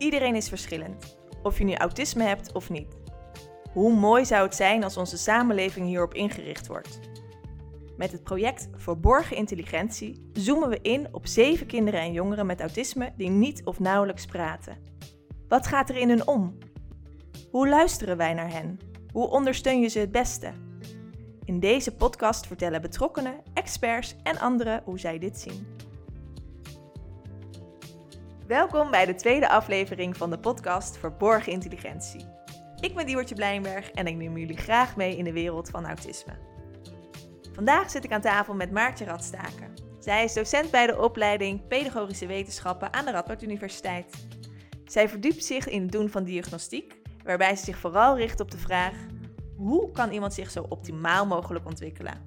Iedereen is verschillend, of je nu autisme hebt of niet. Hoe mooi zou het zijn als onze samenleving hierop ingericht wordt? Met het project Verborgen Intelligentie zoomen we in op zeven kinderen en jongeren met autisme die niet of nauwelijks praten. Wat gaat er in hun om? Hoe luisteren wij naar hen? Hoe ondersteun je ze het beste? In deze podcast vertellen betrokkenen, experts en anderen hoe zij dit zien. Welkom bij de tweede aflevering van de podcast Verborgen Intelligentie. Ik ben Diewertje Blijnberg en ik neem jullie graag mee in de wereld van autisme. Vandaag zit ik aan tafel met Maartje Radstaken. Zij is docent bij de opleiding Pedagogische Wetenschappen aan de Radboud Universiteit. Zij verdiept zich in het doen van diagnostiek, waarbij ze zich vooral richt op de vraag: hoe kan iemand zich zo optimaal mogelijk ontwikkelen?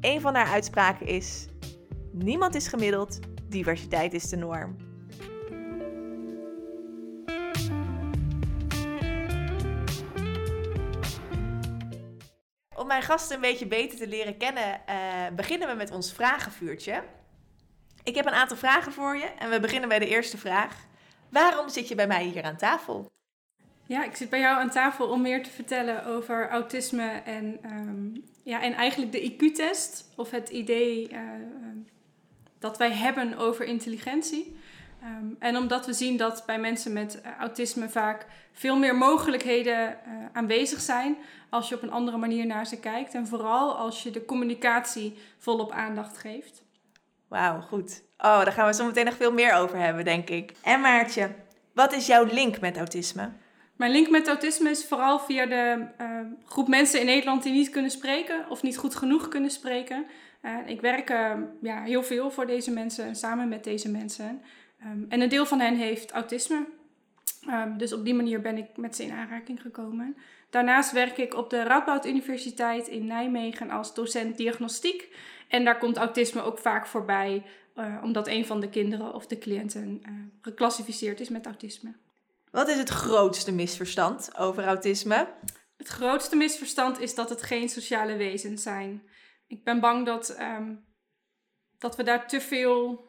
Een van haar uitspraken is: niemand is gemiddeld, diversiteit is de norm. Mijn gasten een beetje beter te leren kennen, uh, beginnen we met ons vragenvuurtje. Ik heb een aantal vragen voor je en we beginnen bij de eerste vraag. Waarom zit je bij mij hier aan tafel? Ja, ik zit bij jou aan tafel om meer te vertellen over autisme en, um, ja, en eigenlijk de IQ-test. Of het idee uh, dat wij hebben over intelligentie. Um, en omdat we zien dat bij mensen met uh, autisme vaak veel meer mogelijkheden uh, aanwezig zijn als je op een andere manier naar ze kijkt. En vooral als je de communicatie volop aandacht geeft. Wauw, goed. Oh, daar gaan we zo meteen nog veel meer over hebben, denk ik. En Maartje, wat is jouw link met autisme? Mijn link met autisme is vooral via de uh, groep mensen in Nederland die niet kunnen spreken of niet goed genoeg kunnen spreken. Ik werk ja, heel veel voor deze mensen en samen met deze mensen. Um, en een deel van hen heeft autisme. Um, dus op die manier ben ik met ze in aanraking gekomen. Daarnaast werk ik op de Radboud Universiteit in Nijmegen als docent diagnostiek. En daar komt autisme ook vaak voorbij, uh, omdat een van de kinderen of de cliënten uh, geclassificeerd is met autisme. Wat is het grootste misverstand over autisme? Het grootste misverstand is dat het geen sociale wezens zijn. Ik ben bang dat, um, dat we daar te veel.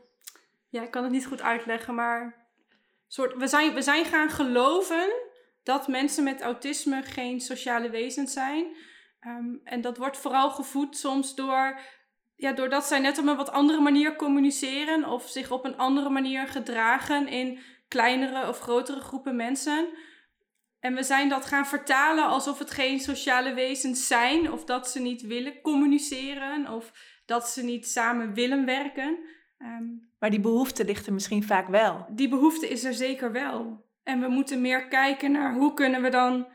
Ja, ik kan het niet goed uitleggen, maar. Soort, we, zijn, we zijn gaan geloven dat mensen met autisme geen sociale wezens zijn. Um, en dat wordt vooral gevoed soms door ja, doordat zij net op een wat andere manier communiceren of zich op een andere manier gedragen in kleinere of grotere groepen mensen. En we zijn dat gaan vertalen alsof het geen sociale wezens zijn, of dat ze niet willen communiceren, of dat ze niet samen willen werken. Um, maar die behoefte ligt er misschien vaak wel. Die behoefte is er zeker wel. En we moeten meer kijken naar hoe kunnen we dan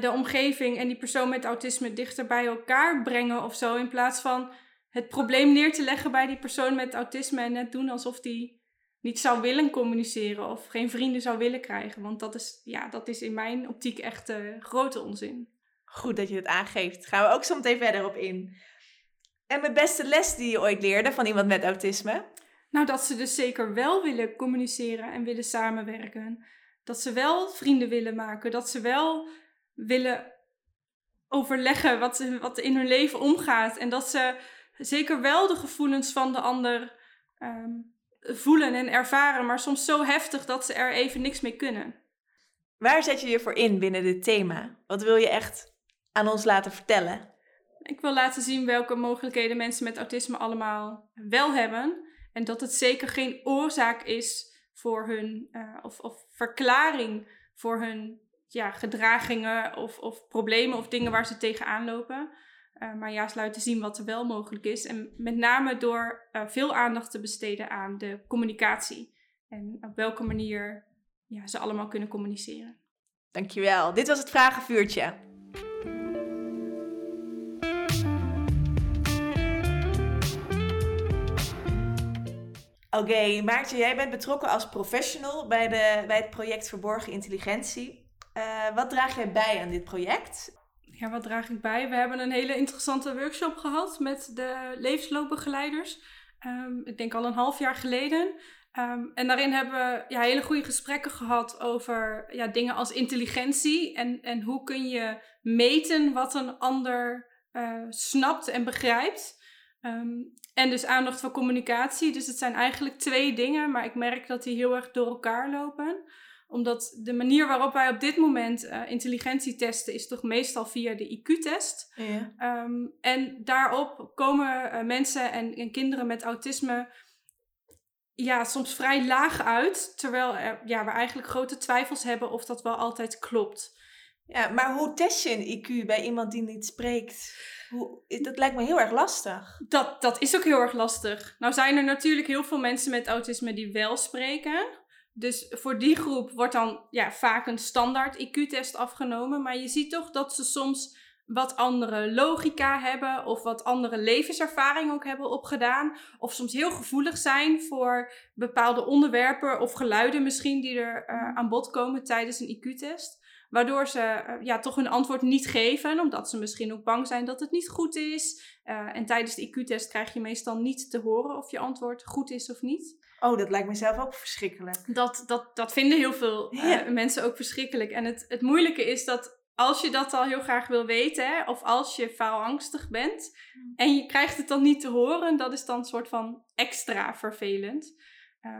de omgeving en die persoon met autisme dichter bij elkaar brengen of zo, in plaats van het probleem neer te leggen bij die persoon met autisme en net doen alsof die niet zou willen communiceren of geen vrienden zou willen krijgen. Want dat is, ja, dat is in mijn optiek echt uh, grote onzin. Goed dat je het aangeeft. Gaan we ook zo meteen verder op in. En mijn beste les die je ooit leerde van iemand met autisme? Nou, dat ze dus zeker wel willen communiceren en willen samenwerken. Dat ze wel vrienden willen maken. Dat ze wel willen overleggen wat, wat in hun leven omgaat. En dat ze zeker wel de gevoelens van de ander um, voelen en ervaren, maar soms zo heftig dat ze er even niks mee kunnen. Waar zet je je voor in binnen dit thema? Wat wil je echt aan ons laten vertellen? Ik wil laten zien welke mogelijkheden mensen met autisme allemaal wel hebben. En dat het zeker geen oorzaak is voor hun, uh, of, of verklaring voor hun ja, gedragingen of, of problemen of dingen waar ze tegenaan lopen. Uh, maar juist laten zien wat er wel mogelijk is. En met name door uh, veel aandacht te besteden aan de communicatie. En op welke manier ja, ze allemaal kunnen communiceren. Dankjewel. Dit was het vragenvuurtje. Oké, Maartje, jij bent betrokken als professional bij, de, bij het project Verborgen Intelligentie. Uh, wat draag jij bij aan dit project? ja, wat draag ik bij? We hebben een hele interessante workshop gehad met de levensloopbegeleiders. Um, ik denk al een half jaar geleden. Um, en daarin hebben we ja, hele goede gesprekken gehad over ja, dingen als intelligentie. En, en hoe kun je meten wat een ander uh, snapt en begrijpt. Um, en dus aandacht voor communicatie. Dus het zijn eigenlijk twee dingen, maar ik merk dat die heel erg door elkaar lopen. Omdat de manier waarop wij op dit moment uh, intelligentie testen is toch meestal via de IQ-test. Ja. Ehm, en daarop komen uh, mensen en, en, kinderen met autisme ja, soms vrij laag uit. Terwijl er, ja, we eigenlijk grote twijfels hebben of dat wel altijd klopt. Ja, maar hoe test je een IQ bij iemand die niet spreekt? Dat lijkt me heel erg lastig. Dat, dat is ook heel erg lastig. Nou zijn er natuurlijk heel veel mensen met autisme die wel spreken. Dus voor die groep wordt dan ja, vaak een standaard IQ-test afgenomen. Maar je ziet toch dat ze soms wat andere logica hebben of wat andere levenservaring ook hebben opgedaan. Of soms heel gevoelig zijn voor bepaalde onderwerpen of geluiden misschien die er uh, aan bod komen tijdens een IQ-test. Waardoor ze uh, ja, toch hun antwoord niet geven, omdat ze misschien ook bang zijn dat het niet goed is. Uh, en tijdens de IQ-test krijg je meestal niet te horen of je antwoord goed is of niet. Oh, dat lijkt me zelf ook verschrikkelijk. Dat, dat, dat vinden heel veel ja. mensen ook verschrikkelijk. En het, het moeilijke is dat als je dat al heel graag wil weten, hè, of als je faalangstig bent en je krijgt het dan niet te horen, dat is dan een soort van extra vervelend.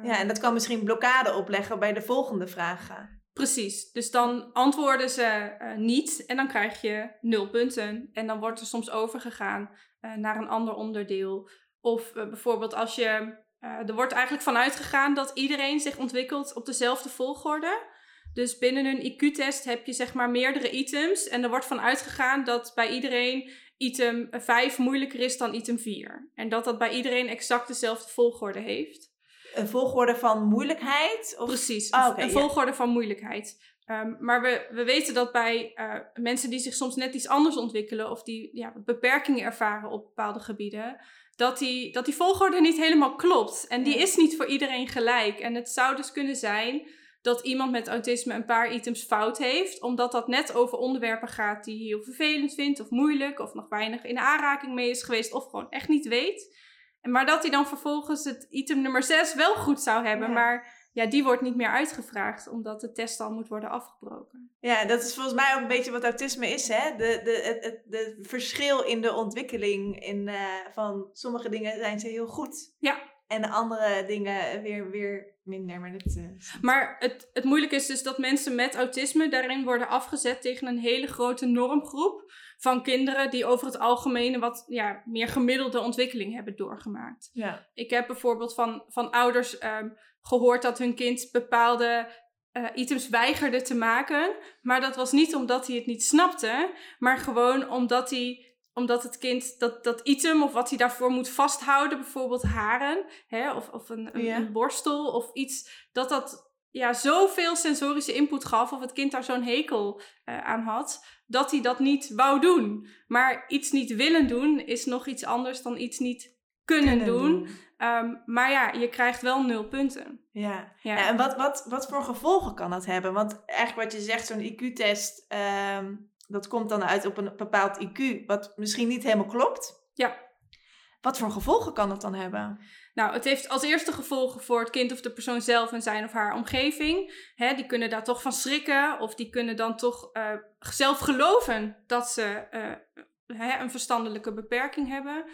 Ja, en dat kan misschien blokkade opleggen bij de volgende vragen. Precies, dus dan antwoorden ze uh, niet en dan krijg je nul punten. En dan wordt er soms overgegaan uh, naar een ander onderdeel. Of uh, bijvoorbeeld als je, er wordt eigenlijk vanuit gegaan dat iedereen zich ontwikkelt op dezelfde volgorde. Dus binnen een IQ-test heb je zeg maar meerdere items. En er wordt van uitgegaan dat bij iedereen item 5 moeilijker is dan item 4. En dat dat bij iedereen exact dezelfde volgorde heeft. Een volgorde van moeilijkheid? Of? Precies, oh, okay, een volgorde ja. van moeilijkheid. Um, maar we, we weten dat bij uh, mensen die zich soms net iets anders ontwikkelen of die ja, beperkingen ervaren op bepaalde gebieden, dat die, dat die volgorde niet helemaal klopt. En die ja. is niet voor iedereen gelijk. En het zou dus kunnen zijn dat iemand met autisme een paar items fout heeft, omdat dat net over onderwerpen gaat die hij heel vervelend vindt of moeilijk of nog weinig in aanraking mee is geweest of gewoon echt niet weet. Maar dat hij dan vervolgens het item nummer 6 wel goed zou hebben, ja. maar ja, die wordt niet meer uitgevraagd, omdat de test al moet worden afgebroken. Ja, dat is volgens mij ook een beetje wat autisme is, hè? De, de, het, het de verschil in de ontwikkeling in, uh, van sommige dingen zijn ze heel goed. Ja. En de andere dingen weer, weer minder. Maar, dat, uh... maar het, het moeilijke is dus dat mensen met autisme daarin worden afgezet tegen een hele grote normgroep van kinderen die over het algemeen een wat ja, meer gemiddelde ontwikkeling hebben doorgemaakt. Ja. Ik heb bijvoorbeeld van, van ouders um, gehoord dat hun kind bepaalde uh, items weigerde te maken. Maar dat was niet omdat hij het niet snapte, maar gewoon omdat hij omdat het kind dat, dat item of wat hij daarvoor moet vasthouden, bijvoorbeeld haren hè, of, of een, een, ja. een borstel of iets, dat dat ja, zoveel sensorische input gaf of het kind daar zo'n hekel uh, aan had, dat hij dat niet wou doen. Maar iets niet willen doen is nog iets anders dan iets niet kunnen, kunnen doen. doen. Um, maar ja, je krijgt wel nul punten. Ja, ja. ja en wat, wat, wat voor gevolgen kan dat hebben? Want eigenlijk wat je zegt, zo'n IQ-test, um, dat komt dan uit op een bepaald IQ, wat misschien niet helemaal klopt. Ja. Wat voor gevolgen kan dat dan hebben? Nou, het heeft als eerste gevolgen voor het kind of de persoon zelf en zijn of haar omgeving. Hè, die kunnen daar toch van schrikken of die kunnen dan toch uh, zelf geloven dat ze hè, een verstandelijke beperking hebben.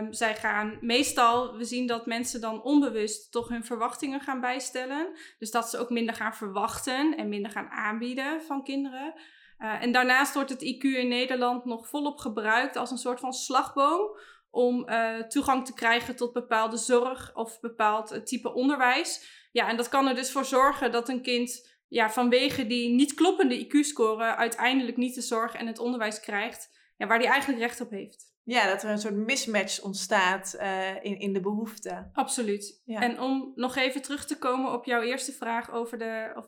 Um, zij gaan meestal, we zien dat mensen dan onbewust toch hun verwachtingen gaan bijstellen. Dus dat ze ook minder gaan verwachten en minder gaan aanbieden van kinderen. Uh, en daarnaast wordt het IQ in Nederland nog volop gebruikt als een soort van slagboom om uh, toegang te krijgen tot bepaalde zorg of bepaald uh, type onderwijs. Ja, en dat kan er dus voor zorgen dat een kind ja, vanwege die niet kloppende IQ-score uiteindelijk niet de zorg en het onderwijs krijgt ja, waar die eigenlijk recht op heeft. Ja, dat er een soort mismatch ontstaat uh, in, in de behoeften. Absoluut. Ja. En om nog even terug te komen op jouw eerste vraag over de, of,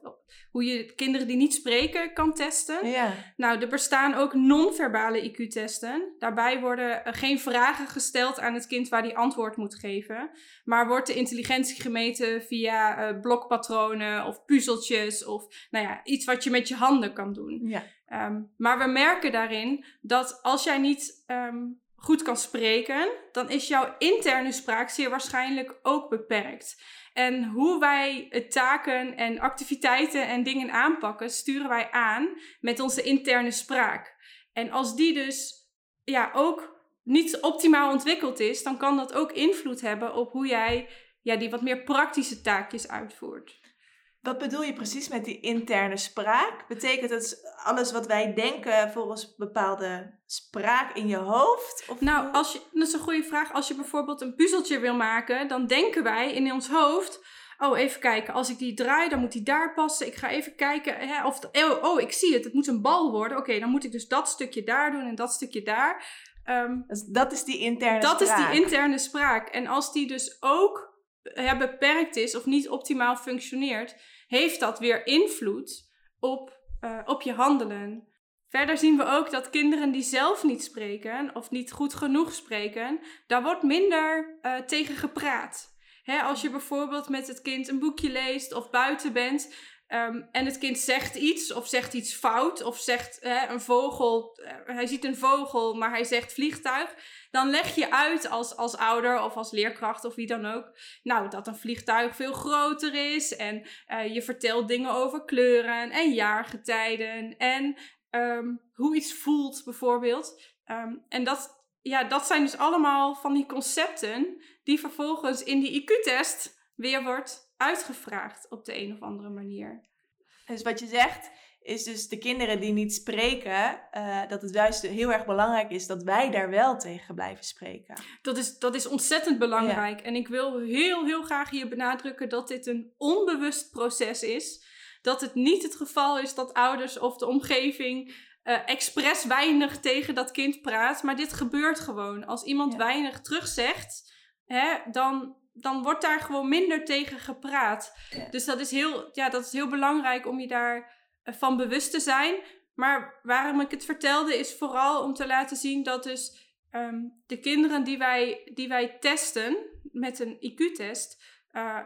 hoe je kinderen die niet spreken kan testen. Ja. Nou, er bestaan ook non-verbale IQ-testen. Daarbij worden geen vragen gesteld aan het kind waar die antwoord moet geven. Maar wordt de intelligentie gemeten via uh, blokpatronen of puzzeltjes of nou ja, iets wat je met je handen kan doen. Ja. Um, maar we merken daarin dat als jij niet um, goed kan spreken, dan is jouw interne spraak zeer waarschijnlijk ook beperkt. En hoe wij taken en activiteiten en dingen aanpakken, sturen wij aan met onze interne spraak. En als die dus ja, ook niet optimaal ontwikkeld is, dan kan dat ook invloed hebben op hoe jij ja, die wat meer praktische taakjes uitvoert. Wat bedoel je precies met die interne spraak? Betekent het alles wat wij denken volgens bepaalde spraak in je hoofd? Of nou, als je, dat is een goede vraag. Als je bijvoorbeeld een puzzeltje wil maken, dan denken wij in ons hoofd. Oh, even kijken. Als ik die draai, dan moet die daar passen. Ik ga even kijken. Hè, of oh, oh, ik zie het. Het moet een bal worden. Oké, dan moet ik dus dat stukje daar doen en dat stukje daar. Um, dat is die interne dat spraak. Dat is die interne spraak. En als die dus ook ja, beperkt is of niet optimaal functioneert, heeft dat weer invloed op, uh, op je handelen. Verder zien we ook dat kinderen die zelf niet spreken of niet goed genoeg spreken, daar wordt minder uh, tegen gepraat. Hè, als je bijvoorbeeld met het kind een boekje leest of buiten bent, Um, en het kind zegt iets, of zegt iets fout, of zegt hè, een vogel, uh, hij ziet een vogel, maar hij zegt vliegtuig. Dan leg je uit als, als ouder of als leerkracht of wie dan ook, nou, dat een vliegtuig veel groter is. En uh, je vertelt dingen over kleuren en jaargetijden en um, hoe iets voelt, bijvoorbeeld. Um, en dat, ja, dat zijn dus allemaal van die concepten die vervolgens in die IQ-test weer wordt uitgevraagd op de een of andere manier. Dus wat je zegt is dus de kinderen die niet spreken, uh, dat het juist heel erg belangrijk is dat wij daar wel tegen blijven spreken. Dat is, dat is ontzettend belangrijk. En ik wil heel, heel graag hier benadrukken dat dit een onbewust proces is. Dat het niet het geval is dat ouders of de omgeving uh, expres weinig tegen dat kind praat. Maar dit gebeurt gewoon. Als iemand ja. weinig terugzegt, hè, dan, dan wordt daar gewoon minder tegen gepraat. Dus dat is, heel, ja, dat is heel belangrijk om je daar eh, van bewust te zijn. Maar waarom ik het vertelde is vooral om te laten zien dat dus um, de kinderen die wij, die wij testen met een IQ-test uh,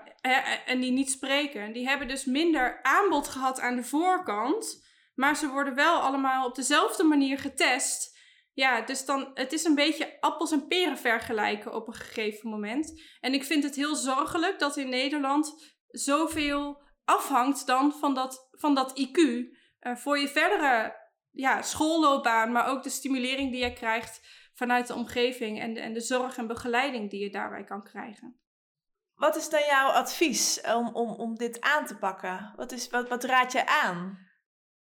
en die niet spreken, die hebben dus minder aanbod gehad aan de voorkant. Maar ze worden wel allemaal op dezelfde manier getest. Ja, dus dan, het is een beetje appels en peren vergelijken op een gegeven moment. En ik vind het heel zorgelijk dat in Nederland zoveel afhangt dan van dat, van dat IQ. Uh, eh, voor je verdere ja, schoolloopbaan, maar ook de stimulering die je krijgt vanuit de omgeving en de, en de zorg en begeleiding die je daarbij kan krijgen. Wat is dan jouw advies om, om, om dit aan te pakken? Wat, is, wat, wat raad je aan?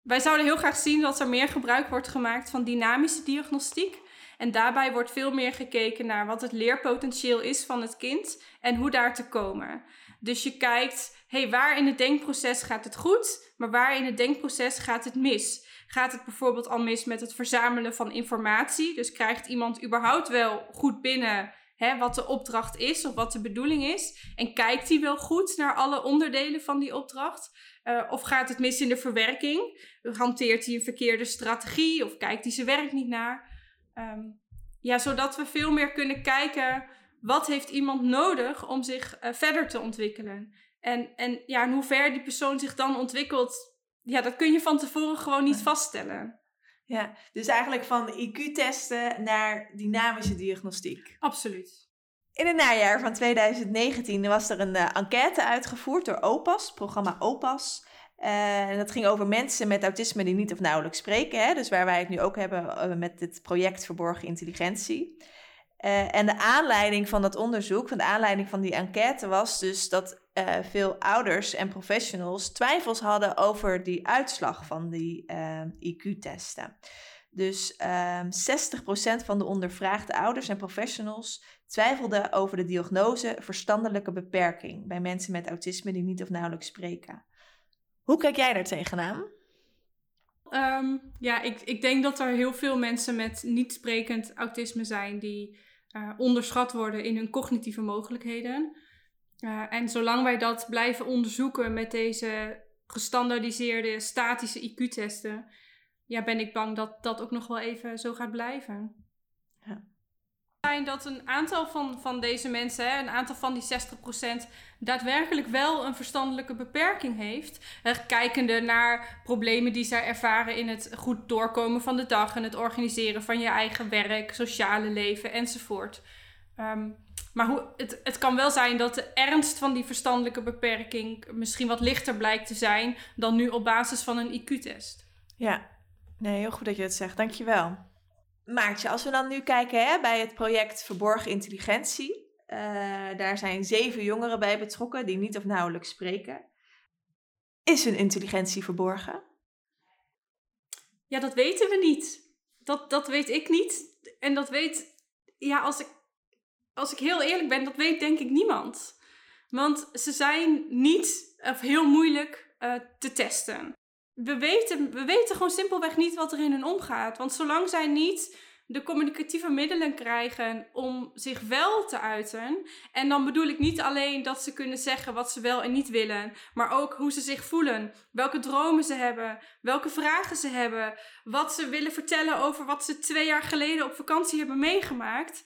Wij zouden heel graag zien dat er meer gebruik wordt gemaakt van dynamische diagnostiek. En daarbij wordt veel meer gekeken naar wat het leerpotentieel is van het kind en hoe daar te komen. Dus je kijkt, hey, waar in het denkproces gaat het goed, maar waar in het denkproces gaat het mis? Gaat het bijvoorbeeld al mis met het verzamelen van informatie? Dus krijgt iemand überhaupt wel goed binnen hè, wat de opdracht is of wat de bedoeling is? En kijkt hij wel goed naar alle onderdelen van die opdracht? Uh, of gaat het mis in de verwerking? Hanteert hij een verkeerde strategie of kijkt hij zijn werk niet naar? Um, ja, zodat we veel meer kunnen kijken wat heeft iemand nodig om zich uh, verder te ontwikkelen. En, en ja, in hoever die persoon zich dan ontwikkelt, ja, dat kun je van tevoren gewoon niet vaststellen. Ja, dus eigenlijk van IQ-testen naar dynamische diagnostiek. Absoluut. In het najaar van 2019 was er een uh, enquête uitgevoerd door OPAS, programma OPAS. Uh, en dat ging over mensen met autisme die niet of nauwelijks spreken. Hè? Dus waar wij het nu ook hebben uh, met het project Verborgen Intelligentie. En de aanleiding van dat onderzoek, van de aanleiding van die enquête, was dus dat veel ouders en professionals twijfels hadden over die uitslag van die IQ-testen. Dus um, ehm, 60% van de ondervraagde ouders en professionals twijfelden over de diagnose verstandelijke beperking bij mensen met autisme die niet of nauwelijks spreken. Hoe kijk jij daar tegenaan? Um, ja, ik, ik denk dat er heel veel mensen met niet sprekend autisme zijn die uh, onderschat worden in hun cognitieve mogelijkheden. Uh, en zolang wij dat blijven onderzoeken met deze gestandaardiseerde statische IQ-testen, ja, ben ik bang dat dat ook nog wel even zo gaat blijven. Ja. Dat een aantal van, van deze mensen, een aantal van die 60%, daadwerkelijk wel een verstandelijke beperking heeft. Hè, kijkende naar problemen die zij ervaren in het goed doorkomen van de dag en het organiseren van je eigen werk, sociale leven enzovoort. Um, maar hoe, het, het kan wel zijn dat de ernst van die verstandelijke beperking misschien wat lichter blijkt te zijn dan nu op basis van een IQ-test. Ja, Nee, heel goed dat je het zegt. Dankjewel. Maartje, als we dan nu kijken hè, bij het project Verborgen Intelligentie. Uh, daar zijn zeven jongeren bij betrokken die niet of nauwelijks spreken. Is hun intelligentie verborgen? Ja, dat weten we niet. Dat, dat weet ik niet. En dat weet, ja, als ik, als ik heel eerlijk ben, dat weet denk ik niemand. Want ze zijn niet of heel moeilijk uh, te testen. We weten, we weten gewoon simpelweg niet wat er in hun omgaat. Want zolang zij niet de communicatieve middelen krijgen om zich wel te uiten. En dan bedoel ik niet alleen dat ze kunnen zeggen wat ze wel en niet willen, maar ook hoe ze zich voelen, welke dromen ze hebben, welke vragen ze hebben, wat ze willen vertellen over wat ze twee jaar geleden op vakantie hebben meegemaakt.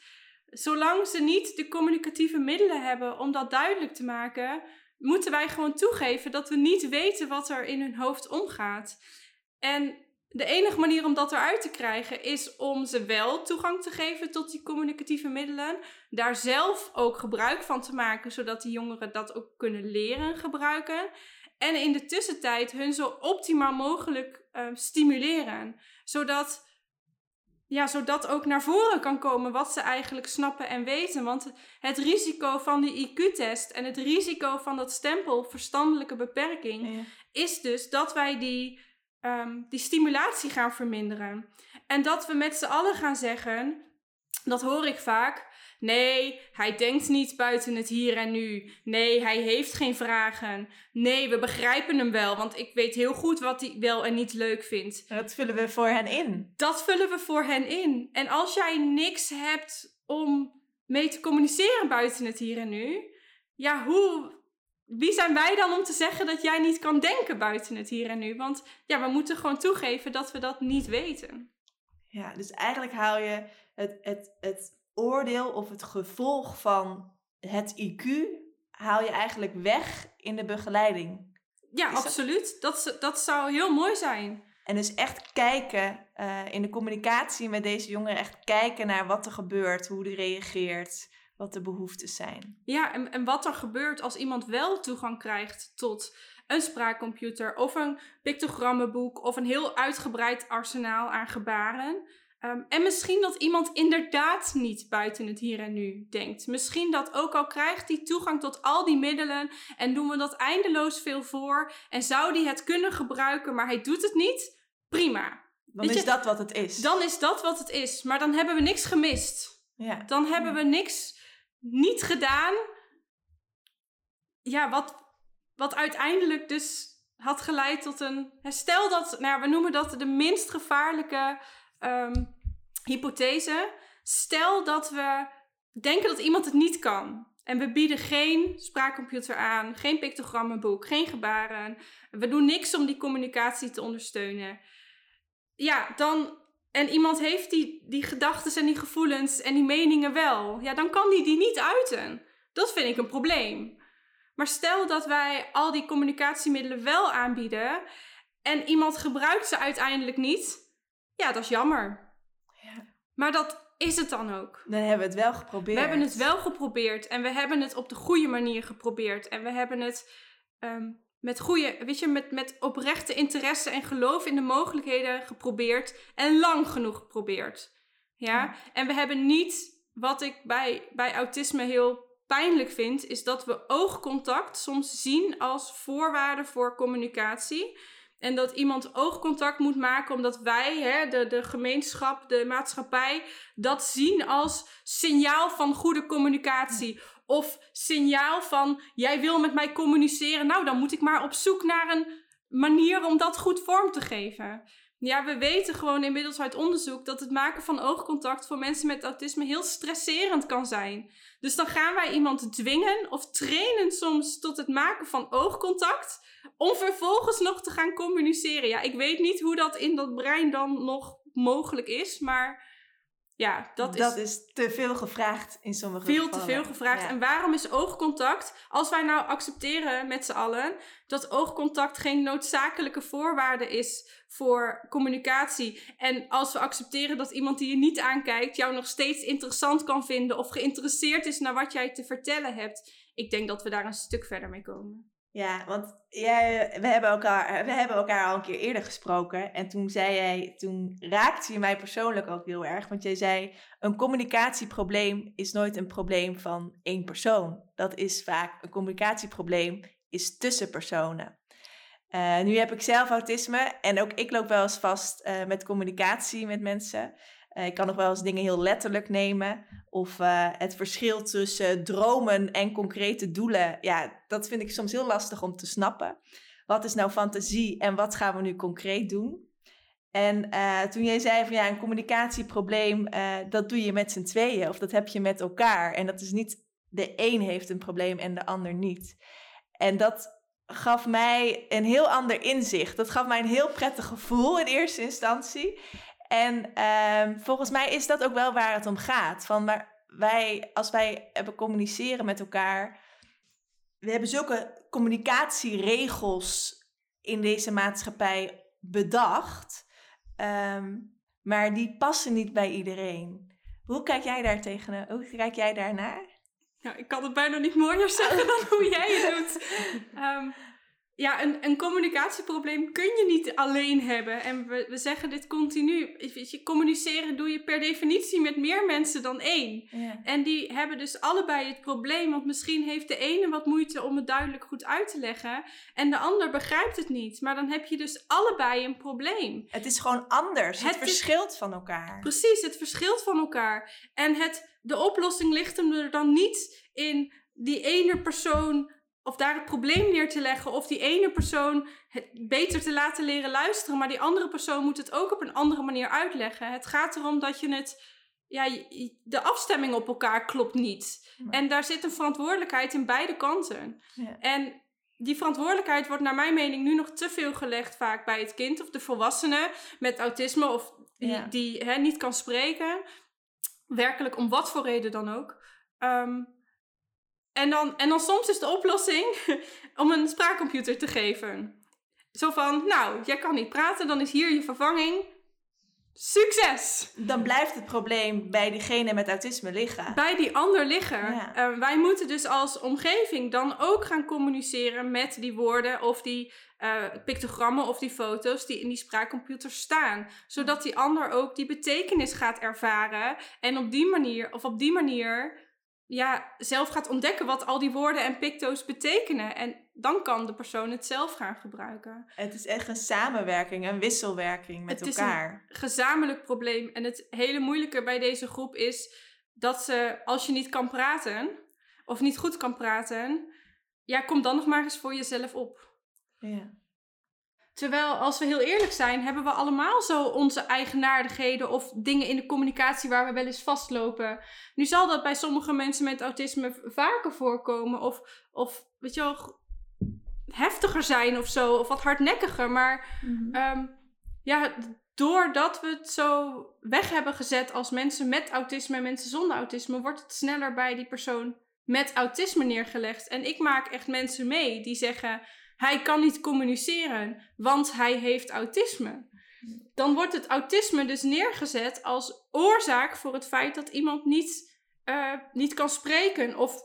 Zolang ze niet de communicatieve middelen hebben om dat duidelijk te maken, moeten wij gewoon toegeven dat we niet weten wat er in hun hoofd omgaat. En de enige manier om dat eruit te krijgen is om ze wel toegang te geven tot die communicatieve middelen. Daar zelf ook gebruik van te maken, zodat die jongeren dat ook kunnen leren gebruiken. En in de tussentijd hun zo optimaal mogelijk uh, stimuleren. Zodat, ja, zodat ook naar voren kan komen wat ze eigenlijk snappen en weten. Want het risico van die IQ-test en het risico van dat stempel verstandelijke beperking is dus dat wij die um, die stimulatie gaan verminderen. En dat we met z'n allen gaan zeggen, dat hoor ik vaak. Nee, hij denkt niet buiten het hier en nu. Nee, hij heeft geen vragen. Nee, we begrijpen hem wel, want ik weet heel goed wat hij wel en niet leuk vindt. Dat vullen we voor hen in. Dat vullen we voor hen in. En als jij niks hebt om mee te communiceren buiten het hier en nu, ja, hoe, wie zijn wij dan om te zeggen dat jij niet kan denken buiten het hier en nu? Want ja, we moeten gewoon toegeven dat we dat niet weten. Ja, dus eigenlijk haal je het, het, het oordeel of het gevolg van het IQ, haal je eigenlijk weg in de begeleiding. Ja, absoluut. Dat, dat zou heel mooi zijn. En dus echt kijken uh, in de communicatie met deze jongeren, echt kijken naar wat er gebeurt, hoe die reageert wat de behoeftes zijn. Ja, en, en wat er gebeurt als iemand wel toegang krijgt tot een spraakcomputer of een pictogrammenboek of een heel uitgebreid arsenaal aan gebaren. Ehm, en misschien dat iemand inderdaad niet buiten het hier en nu denkt. Misschien dat ook al krijgt hij toegang tot al die middelen en doen we dat eindeloos veel voor en zou die het kunnen gebruiken, maar hij doet het niet. Prima. Dan is dat wat het is. Dan is dat wat het is, maar dan hebben we niks gemist. Ja. Dan hebben we niks niet gedaan. Ja, wat, wat uiteindelijk dus had geleid tot een. Stel dat, nou, we noemen dat de minst gevaarlijke um, hypothese. Stel dat we denken dat iemand het niet kan. En we bieden geen spraakcomputer aan, geen pictogrammenboek, geen gebaren. We doen niks om die communicatie te ondersteunen. Ja, dan en iemand heeft die, die gedachten en die gevoelens en die meningen wel, ja, dan kan die die niet uiten. Dat vind ik een probleem. Maar stel dat wij al die communicatiemiddelen wel aanbieden en iemand gebruikt ze uiteindelijk niet, ja, dat is jammer. Ja. Maar dat is het dan ook. Dan hebben we het wel geprobeerd. We hebben het wel geprobeerd en we hebben het op de goede manier geprobeerd en we hebben het ehm, met goede, weet je, met, met oprechte interesse en geloof in de mogelijkheden geprobeerd en lang genoeg geprobeerd. Ja? En we hebben niet, wat ik bij, bij autisme heel pijnlijk vind, is dat we oogcontact soms zien als voorwaarde voor communicatie. En dat iemand oogcontact moet maken omdat wij, hè, de, de gemeenschap, de maatschappij, dat zien als signaal van goede communicatie. Of signaal van jij wil met mij communiceren. Nou, dan moet ik maar op zoek naar een manier om dat goed vorm te geven. Ja, we weten gewoon inmiddels uit onderzoek dat het maken van oogcontact voor mensen met autisme heel stresserend kan zijn. Dus dan gaan wij iemand dwingen of trainen soms tot het maken van oogcontact om vervolgens nog te gaan communiceren. Ja, ik weet niet hoe dat in dat brein dan nog mogelijk is, maar ja, dat, dat is... te veel gevraagd in sommige veel gevallen. Veel te veel gevraagd. En waarom is oogcontact, als wij nou accepteren met z'n allen, dat oogcontact geen noodzakelijke voorwaarde is voor communicatie. En als we accepteren dat iemand die je niet aankijkt jou nog steeds interessant kan vinden of geïnteresseerd is naar wat jij te vertellen hebt, ik denk dat we daar een stuk verder mee komen. Ja, want jij, we, hebben elkaar, we hebben elkaar al een keer eerder gesproken. En toen zei jij, toen raakte je mij persoonlijk ook heel erg. Want jij zei, een communicatieprobleem is nooit een probleem van één persoon. Dat is vaak, een communicatieprobleem is tussen personen. Uh, nu heb ik zelf autisme en ook ik loop wel eens vast uh, met communicatie met mensen. Uh, ik kan nog wel eens dingen heel letterlijk nemen. Of het verschil tussen dromen en concrete doelen. Ja, dat vind ik soms heel lastig om te snappen. Wat is nou fantasie en wat gaan we nu concreet doen? En toen jij zei van ja, een communicatieprobleem, dat doe je met z'n tweeën. Of dat heb je met elkaar. En dat is niet de een heeft een probleem en de ander niet. En dat gaf mij een heel ander inzicht. Dat gaf mij een heel prettig gevoel in eerste instantie. En ehm, volgens mij is dat ook wel waar het om gaat. Van, maar wij, als wij hebben communiceren met elkaar, we hebben zulke communicatieregels in deze maatschappij bedacht, ehm, maar die passen niet bij iedereen. Hoe kijk jij daar tegen? Hoe kijk jij daarnaar? Ja, ik kan het bijna niet mooier zeggen dan hoe jij het doet. Um, ja, een, een communicatieprobleem kun je niet alleen hebben. En we, we zeggen dit continu. Je, communiceren doe je per definitie met meer mensen dan één. Ja. En die hebben dus allebei het probleem. Want misschien heeft de ene wat moeite om het duidelijk goed uit te leggen. En de ander begrijpt het niet. Maar dan heb je dus allebei een probleem. Het is gewoon anders. Het, verschilt van elkaar. Precies, het verschilt van elkaar. En het, de oplossing ligt hem er dan niet in die ene persoon of daar het probleem neer te leggen, of die ene persoon het beter te laten leren luisteren, maar die andere persoon moet het ook op een andere manier uitleggen. Het gaat erom dat je het, ja, de afstemming op elkaar klopt niet. En daar zit een verantwoordelijkheid in beide kanten. Ja. En die verantwoordelijkheid wordt naar mijn mening nu nog te veel gelegd vaak bij het kind of de volwassene met autisme of die, die hè, niet kan spreken. Werkelijk om wat voor reden dan ook. Um, en dan, en dan soms is de oplossing om een spraakcomputer te geven. Zo van, nou, jij kan niet praten, dan is hier je vervanging. Succes! Dan blijft het probleem bij diegene met autisme liggen. Bij die ander liggen. Eh, wij moeten dus als omgeving dan ook gaan communiceren met die woorden of die uh, pictogrammen of die foto's die in die spraakcomputer staan. Zodat die ander ook die betekenis gaat ervaren. En op die manier, of op die manier ja, zelf gaat ontdekken wat al die woorden en picto's betekenen. En dan kan de persoon het zelf gaan gebruiken. Het is echt een samenwerking, een wisselwerking met elkaar. Het is een gezamenlijk probleem. En het hele moeilijke bij deze groep is dat ze, als je niet kan praten, of niet goed kan praten, ja, kom dan nog maar eens voor jezelf op. Ja. Terwijl, als we heel eerlijk zijn, hebben we allemaal zo onze eigenaardigheden of dingen in de communicatie waar we wel eens vastlopen. Nu zal dat bij sommige mensen met autisme vaker voorkomen of, of weet je wel, heftiger zijn of zo, of wat hardnekkiger. Maar mhm. ehm, ja, doordat we het zo weg hebben gezet als mensen met autisme en mensen zonder autisme, wordt het sneller bij die persoon met autisme neergelegd. En ik maak echt mensen mee die zeggen hij kan niet communiceren, want hij heeft autisme. Dan wordt het autisme dus neergezet als oorzaak voor het feit dat iemand niet, uh, niet kan spreken of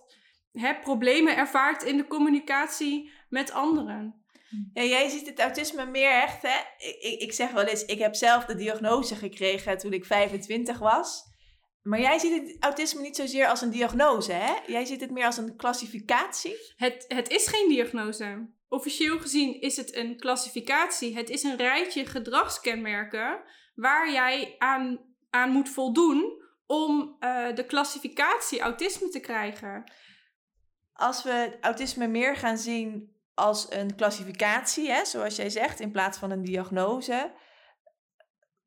hè, problemen ervaart in de communicatie met anderen. Ja, jij ziet het autisme meer echt, hè? Ik, ik zeg wel eens, ik heb zelf de diagnose gekregen toen ik 25 was. Maar jij ziet het autisme niet zozeer als een diagnose, hè? Jij ziet het meer als een klassificatie. Het, het is geen diagnose. Officieel gezien is het een klassificatie. Het is een rijtje gedragskenmerken waar jij aan, aan moet voldoen om uh, de klassificatie autisme te krijgen. Als we autisme meer gaan zien als een klassificatie, hè, zoals jij zegt, in plaats van een diagnose,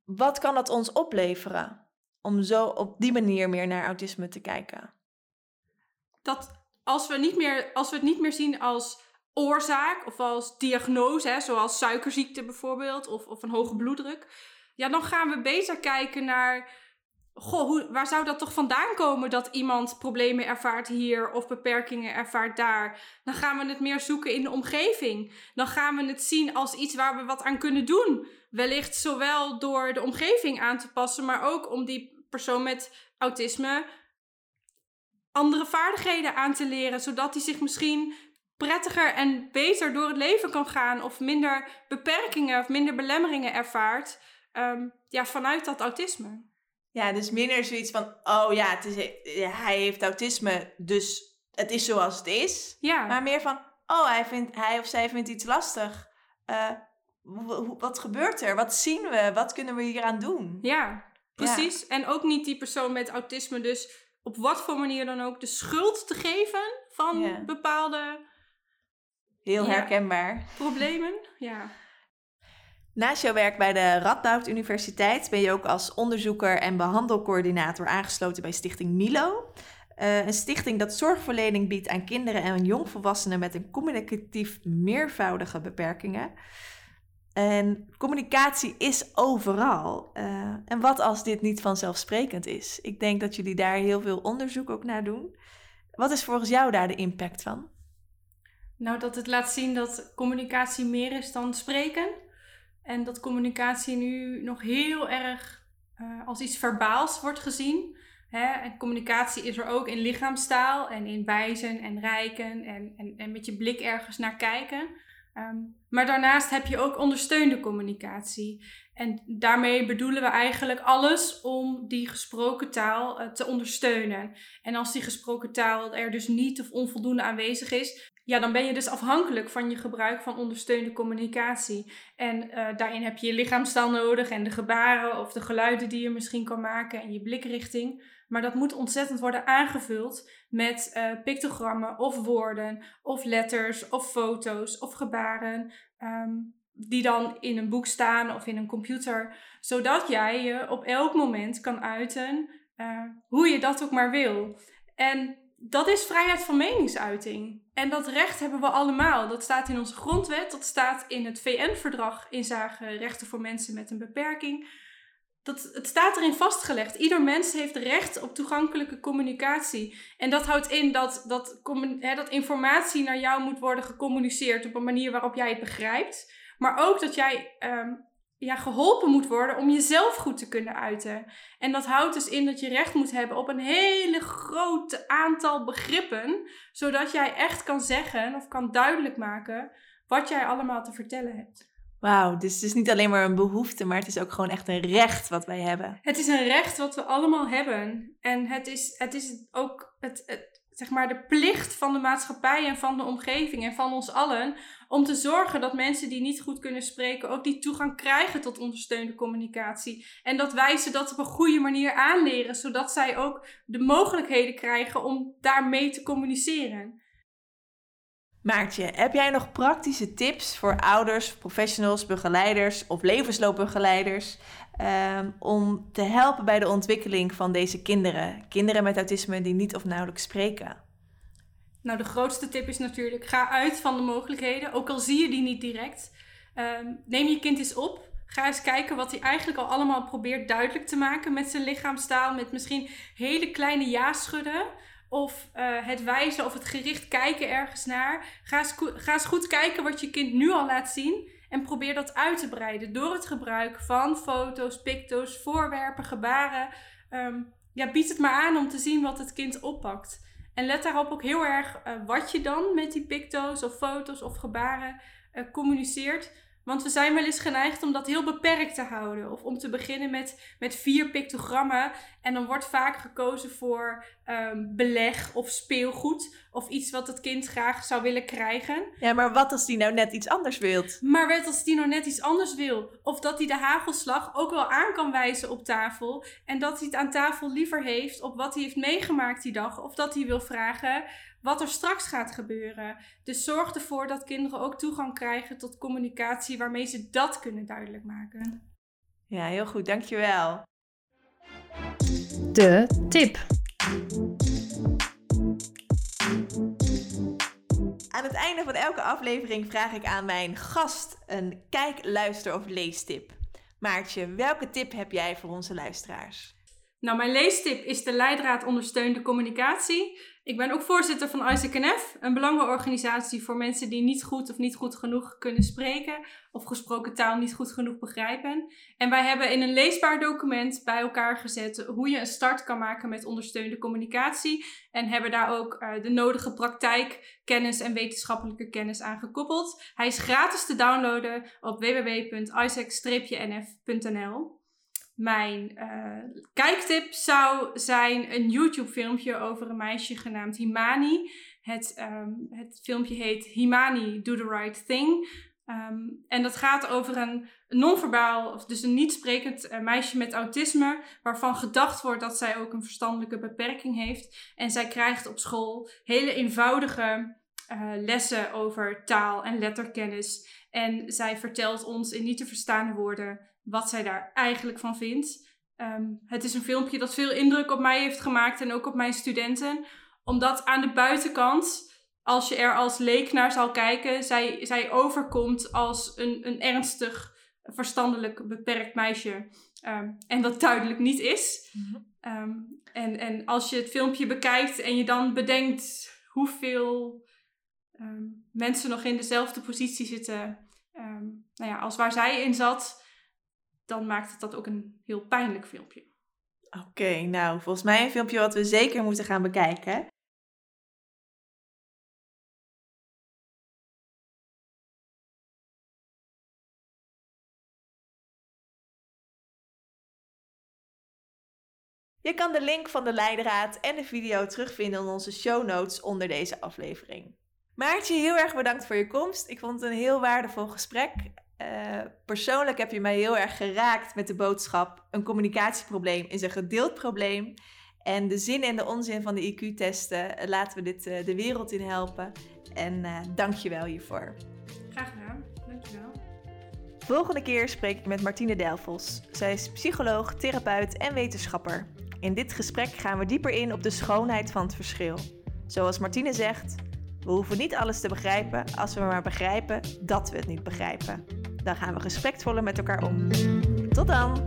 wat kan dat ons opleveren om zo op die manier meer naar autisme te kijken? Dat als we, niet meer, als we het niet meer zien als oorzaak of als diagnose, hè, zoals suikerziekte bijvoorbeeld of, of een hoge bloeddruk, ja, dan gaan we beter kijken naar, goh, hoe, waar zou dat toch vandaan komen dat iemand problemen ervaart hier of beperkingen ervaart daar? Dan gaan we het meer zoeken in de omgeving. Dan gaan we het zien als iets waar we wat aan kunnen doen. Wellicht zowel door de omgeving aan te passen, maar ook om die persoon met autisme andere vaardigheden aan te leren, zodat hij zich misschien prettiger en beter door het leven kan gaan of minder beperkingen of minder belemmeringen ervaart um, ja, vanuit dat autisme. Ja, dus minder zoiets van, oh ja, het is, hij heeft autisme, dus het is zoals het is. Ja. Maar meer van, oh, hij, vindt, hij of zij vindt iets lastig. eh, wat gebeurt er? Wat zien we? Wat kunnen we hieraan doen? Ja, precies. En ook niet die persoon met autisme dus op wat voor manier dan ook de schuld te geven van bepaalde... Heel herkenbaar. Problemen, ja. Naast jouw werk bij de Radboud Universiteit ben je ook als onderzoeker en behandelcoördinator aangesloten bij Stichting Milo. Uh, een stichting dat zorgverlening biedt aan kinderen en jongvolwassenen met een communicatief meervoudige beperkingen. En communicatie is overal. Uh, en wat als dit niet vanzelfsprekend is? Ik denk dat jullie daar heel veel onderzoek ook naar doen. Wat is volgens jou daar de impact van? Nou, dat het laat zien dat communicatie meer is dan spreken. En dat communicatie nu nog heel erg uh, als iets verbaals wordt gezien. Hè? En communicatie is er ook in lichaamstaal en in wijzen en rijken en, en, en met je blik ergens naar kijken. Um, maar daarnaast heb je ook ondersteunde communicatie. En daarmee bedoelen we eigenlijk alles om die gesproken taal uh, te ondersteunen. En als die gesproken taal er dus niet of onvoldoende aanwezig is, ja, dan ben je dus afhankelijk van je gebruik van ondersteunde communicatie. En uh, daarin heb je je lichaamstaal nodig en de gebaren of de geluiden die je misschien kan maken en je blikrichting. Maar dat moet ontzettend worden aangevuld met uh, pictogrammen of woorden of letters of foto's of gebaren. Um, die dan in een boek staan of in een computer. Zodat jij je op elk moment kan uiten uh, hoe je dat ook maar wil. En dat is vrijheid van meningsuiting. En dat recht hebben we allemaal. Dat staat in onze grondwet, dat staat in het VN-verdrag inzage rechten voor mensen met een beperking. Dat, het staat erin vastgelegd. Ieder mens heeft recht op toegankelijke communicatie. En dat houdt in dat, dat, dat informatie naar jou moet worden gecommuniceerd op een manier waarop jij het begrijpt. Maar ook dat jij um, ja, geholpen moet worden om jezelf goed te kunnen uiten. En dat houdt dus in dat je recht moet hebben op een hele groot aantal begrippen, zodat jij echt kan zeggen of kan duidelijk maken wat jij allemaal te vertellen hebt. Wauw, dus het is niet alleen maar een behoefte, maar het is ook gewoon echt een recht wat wij hebben. Het is een recht wat we allemaal hebben. En het is, het is ook het, het, zeg maar de plicht van de maatschappij en van de omgeving en van ons allen om te zorgen dat mensen die niet goed kunnen spreken ook die toegang krijgen tot ondersteunde communicatie. En dat wij ze dat op een goede manier aanleren, zodat zij ook de mogelijkheden krijgen om daarmee te communiceren. Maartje, heb jij nog praktische tips voor ouders, professionals, begeleiders of levensloopbegeleiders um, om te helpen bij de ontwikkeling van deze kinderen? Kinderen met autisme die niet of nauwelijks spreken. Nou, de grootste tip is natuurlijk: ga uit van de mogelijkheden, ook al zie je die niet direct. Um, neem je kind eens op. Ga eens kijken wat hij eigenlijk al allemaal probeert duidelijk te maken met zijn lichaamstaal. Met misschien hele kleine ja-schudden. Of uh, het wijzen of het gericht kijken ergens naar. Ga eens, ga eens goed kijken wat je kind nu al laat zien. En probeer dat uit te breiden door het gebruik van foto's, picto's, voorwerpen, gebaren. Um, ja, bied het maar aan om te zien wat het kind oppakt. En let daarop ook heel erg uh, wat je dan met die picto's of foto's of gebaren uh, communiceert. Want we zijn wel eens geneigd om dat heel beperkt te houden. Of om te beginnen met, met vier pictogrammen. En dan wordt vaak gekozen voor um, beleg of speelgoed. Of iets wat het kind graag zou willen krijgen. Ja, maar wat als die nou net iets anders wil? Maar wat als die nou net iets anders wil? Of dat hij de hagelslag ook wel aan kan wijzen op tafel. En dat hij het aan tafel liever heeft op wat hij heeft meegemaakt die dag. Of dat hij wil vragen wat er straks gaat gebeuren. Dus zorg ervoor dat kinderen ook toegang krijgen tot communicatie waarmee ze dat kunnen duidelijk maken. Ja, heel goed, dankjewel. De tip. Aan het einde van elke aflevering vraag ik aan mijn gast een kijk, luister of leestip. Maartje, welke tip heb jij voor onze luisteraars? Nou, mijn leestip is de Leidraad Ondersteunde Communicatie. Ik ben ook voorzitter van ISACNF, een belangenorganisatie voor mensen die niet goed of niet goed genoeg kunnen spreken of gesproken taal niet goed genoeg begrijpen. En wij hebben in een leesbaar document bij elkaar gezet hoe je een start kan maken met ondersteunde communicatie en hebben daar ook uh, de nodige praktijkkennis en wetenschappelijke kennis aan gekoppeld. Hij is gratis te downloaden op www.isaac-nf.nl. Mijn uh, kijktip zou zijn een YouTube-filmpje over een meisje genaamd Himani. Het, um, het filmpje heet Himani Do the Right Thing. Ehm, en dat gaat over een non-verbaal, dus een niet sprekend uh, meisje met autisme, waarvan gedacht wordt dat zij ook een verstandelijke beperking heeft. En zij krijgt op school hele eenvoudige uh, lessen over taal en letterkennis. En zij vertelt ons in niet te verstaande woorden wat zij daar eigenlijk van vindt. Um, het is een filmpje dat veel indruk op mij heeft gemaakt en ook op mijn studenten, omdat aan de buitenkant als je er als leek naar zal kijken, zij, zij overkomt als een, een ernstig verstandelijk beperkt meisje. Ehm, en dat duidelijk niet is. Mhm. Ehm, en, en als je het filmpje bekijkt en je dan bedenkt hoeveel ehm, mensen nog in dezelfde positie zitten nou ja, als waar zij in zat, dan maakt het dat ook een heel pijnlijk filmpje. Oké, nou, volgens mij een filmpje wat we zeker moeten gaan bekijken. Je kan de link van de leidraad en de video terugvinden in onze show notes onder deze aflevering. Maartje, heel erg bedankt voor je komst. Ik vond het een heel waardevol gesprek. Uh, persoonlijk heb je mij heel erg geraakt met de boodschap: een communicatieprobleem is een gedeeld probleem. En de zin en de onzin van de IQ-testen, eh, laten we dit uh, de wereld in helpen. En uh, dank je wel hiervoor. Graag gedaan, dank je wel. Volgende keer spreek ik met Martine Delfos. Zij is psycholoog, therapeut en wetenschapper. In dit gesprek gaan we dieper in op de schoonheid van het verschil. Zoals Martine zegt, we hoeven niet alles te begrijpen als we maar begrijpen dat we het niet begrijpen. Dan gaan we respectvoller met elkaar om. Tot dan!